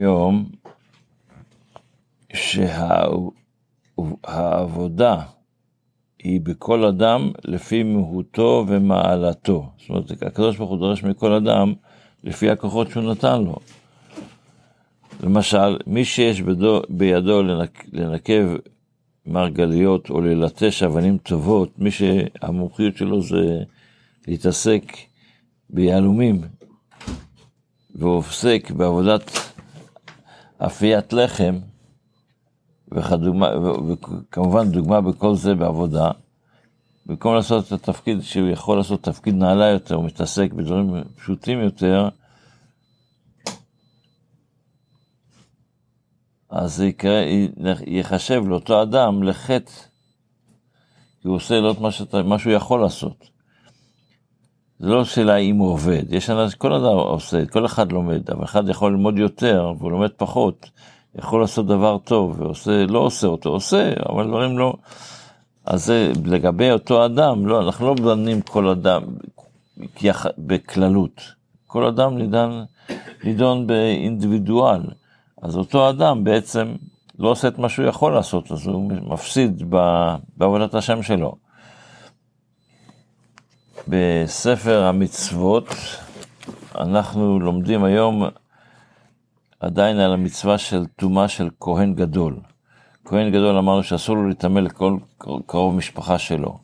היום שהעבודה היא בכל אדם לפי מהותו ומעלתו. זאת אומרת, הקדוש ברוך הוא דורש מכל אדם לפי הכוחות שהוא נתן לו. למשל, מי שיש בידו, בידו לנק, לנקב מרגליות או ללטש אבנים טובות, מי שהמומחיות שלו זה להתעסק ביהלומים, ועוסק בעבודת אפיית לחם, וכדומה, וכמובן דוגמה בכל זה בעבודה, במקום לעשות את התפקיד שהוא יכול לעשות תפקיד נעלה יותר, הוא מתעסק בדברים פשוטים יותר, אז זה יקרה, ייחשב לאותו אדם לחטא, כי הוא עושה לא את מה שהוא יכול לעשות. זה לא שאלה אם הוא עובד, יש אנשים, כל אדם עושה, כל אחד לומד, אבל אחד יכול ללמוד יותר והוא לומד פחות, יכול לעשות דבר טוב, ועושה, לא עושה אותו, עושה, אבל דברים לא... אז זה לגבי אותו אדם, לא, אנחנו לא דנים כל אדם בכללות, כל אדם נידון, נידון באינדיבידואל, אז אותו אדם בעצם לא עושה את מה שהוא יכול לעשות, אז הוא מפסיד בעבודת השם שלו. בספר המצוות אנחנו לומדים היום עדיין על המצווה של טומאה של כהן גדול. כהן גדול אמרנו שאסור לו להתעמל לכל קרוב משפחה שלו.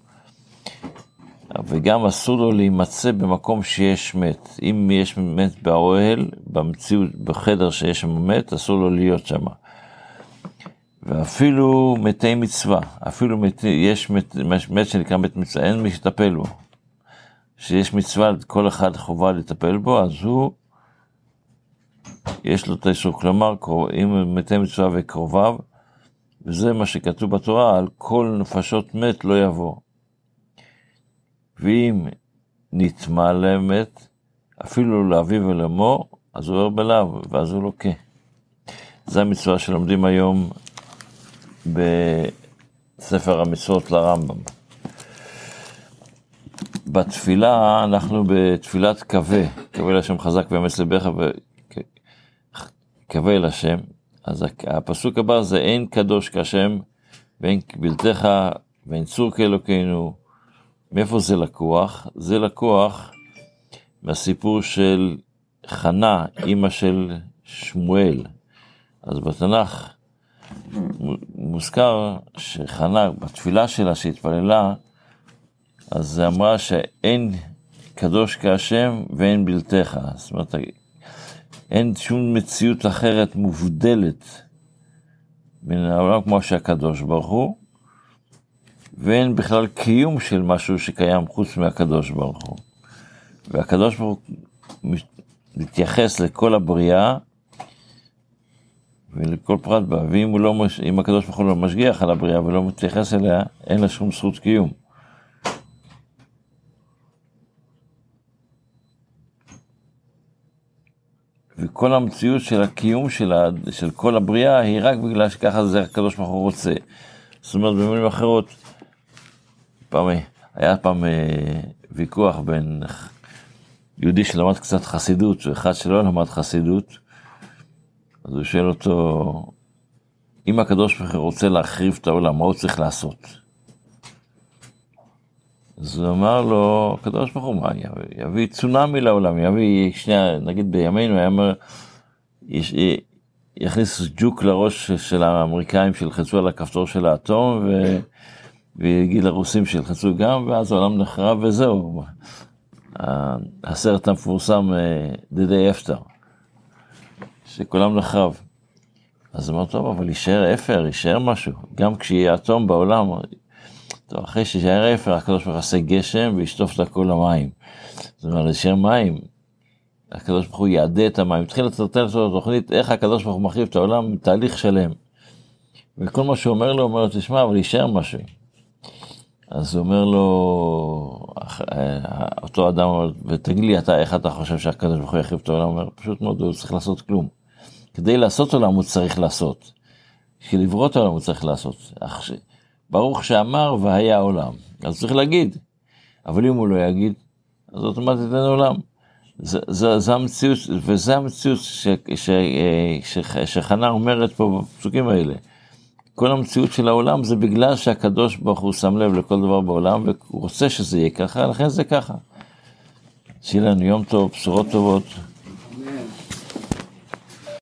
וגם אסור לו להימצא במקום שיש מת. אם יש מת באוהל, במציאות, בחדר שיש שם מת, אסור לו להיות שם. ואפילו מתי מצווה, אפילו מת, יש מת, מת שנקרא מת מצווה, אין מי שיטפל בו. שיש מצווה, כל אחד חובה לטפל בו, אז הוא, יש לו את האיסור, כלומר, אם מתי מצווה וקרוביו, וזה מה שכתוב בתורה, על כל נפשות מת לא יבוא. ואם נטמע למת, אפילו לאביו ולאמו, אז הוא עובר בלאו, ואז הוא לוקה. זו המצווה שלומדים היום בספר המצוות לרמב"ם. בתפילה, אנחנו בתפילת קווה, קווה להשם חזק ואמץ לבך וקווה אל השם. אז הפסוק הבא זה אין קדוש כשם ואין קבלתך ואין צור כאלוקינו. מאיפה זה לקוח? זה לקוח מהסיפור של חנה, אימא של שמואל. אז בתנ"ך מוזכר שחנה, בתפילה שלה שהתפללה, אז היא אמרה שאין קדוש כהשם ואין בלתך. זאת אומרת, אין שום מציאות אחרת מובדלת מן העולם כמו שהקדוש ברוך הוא, ואין בכלל קיום של משהו שקיים חוץ מהקדוש ברוך הוא. והקדוש ברוך הוא מתייחס לכל הבריאה ולכל פרט בה, ואם לא, הקדוש ברוך הוא לא משגיח על הבריאה ולא מתייחס אליה, אין לה שום זכות קיום. וכל המציאות של הקיום של, ה, של כל הבריאה היא רק בגלל שככה זה הקדוש ברוך הוא רוצה. זאת אומרת, במילים אחרות, פעם, היה פעם אה, ויכוח בין יהודי שלמד קצת חסידות, ואחד שלא למד חסידות, אז הוא שואל אותו, אם הקדוש ברוך הוא רוצה להחריב את העולם, מה הוא צריך לעשות? אז הוא אמר לו, הקדוש ברוך הוא, מה, יביא צונאמי לעולם, יביא, שנייה, נגיד בימינו, היה אומר, יש, יכניס ג'וק לראש של האמריקאים שילחצו על הכפתור של האטום, ו, ויגיד לרוסים שילחצו גם, ואז העולם נחרב וזהו. הסרט המפורסם, אה, The Day After, שכולם נחרב. אז אמר, טוב, אבל יישאר אפר, יישאר משהו. גם כשיהיה אטום בעולם, טוב, אחרי שישאר אפר, הקדוש ברוך הוא יעשה גשם וישטוף את הכל למים. זאת אומרת, להישאר מים. הקדוש ברוך הוא יעדה את המים. התחיל לצטט לו תוכנית איך הקדוש ברוך הוא מחליף את העולם בתהליך שלם. וכל מה שהוא אומר לו, אומר לו, תשמע, אבל יישאר משהו. אז הוא אומר לו, אותו אדם ותגיד לי אתה, איך אתה חושב שהקדוש ברוך הוא יחליף את העולם? הוא אומר, פשוט מאוד, הוא צריך לעשות כלום. כדי לעשות עולם הוא צריך לעשות. בשביל לברוא את העולם הוא צריך לעשות. ברוך שאמר והיה עולם. אז צריך להגיד. אבל אם הוא לא יגיד, אז אוטומטית אין עולם. זו המציאות, וזו המציאות שחנה אומרת פה בפסוקים האלה. כל המציאות של העולם זה בגלל שהקדוש ברוך הוא שם לב לכל דבר בעולם, והוא רוצה שזה יהיה ככה, לכן זה ככה. שיהיה לנו יום טוב, בשורות טובות.